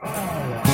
Oh,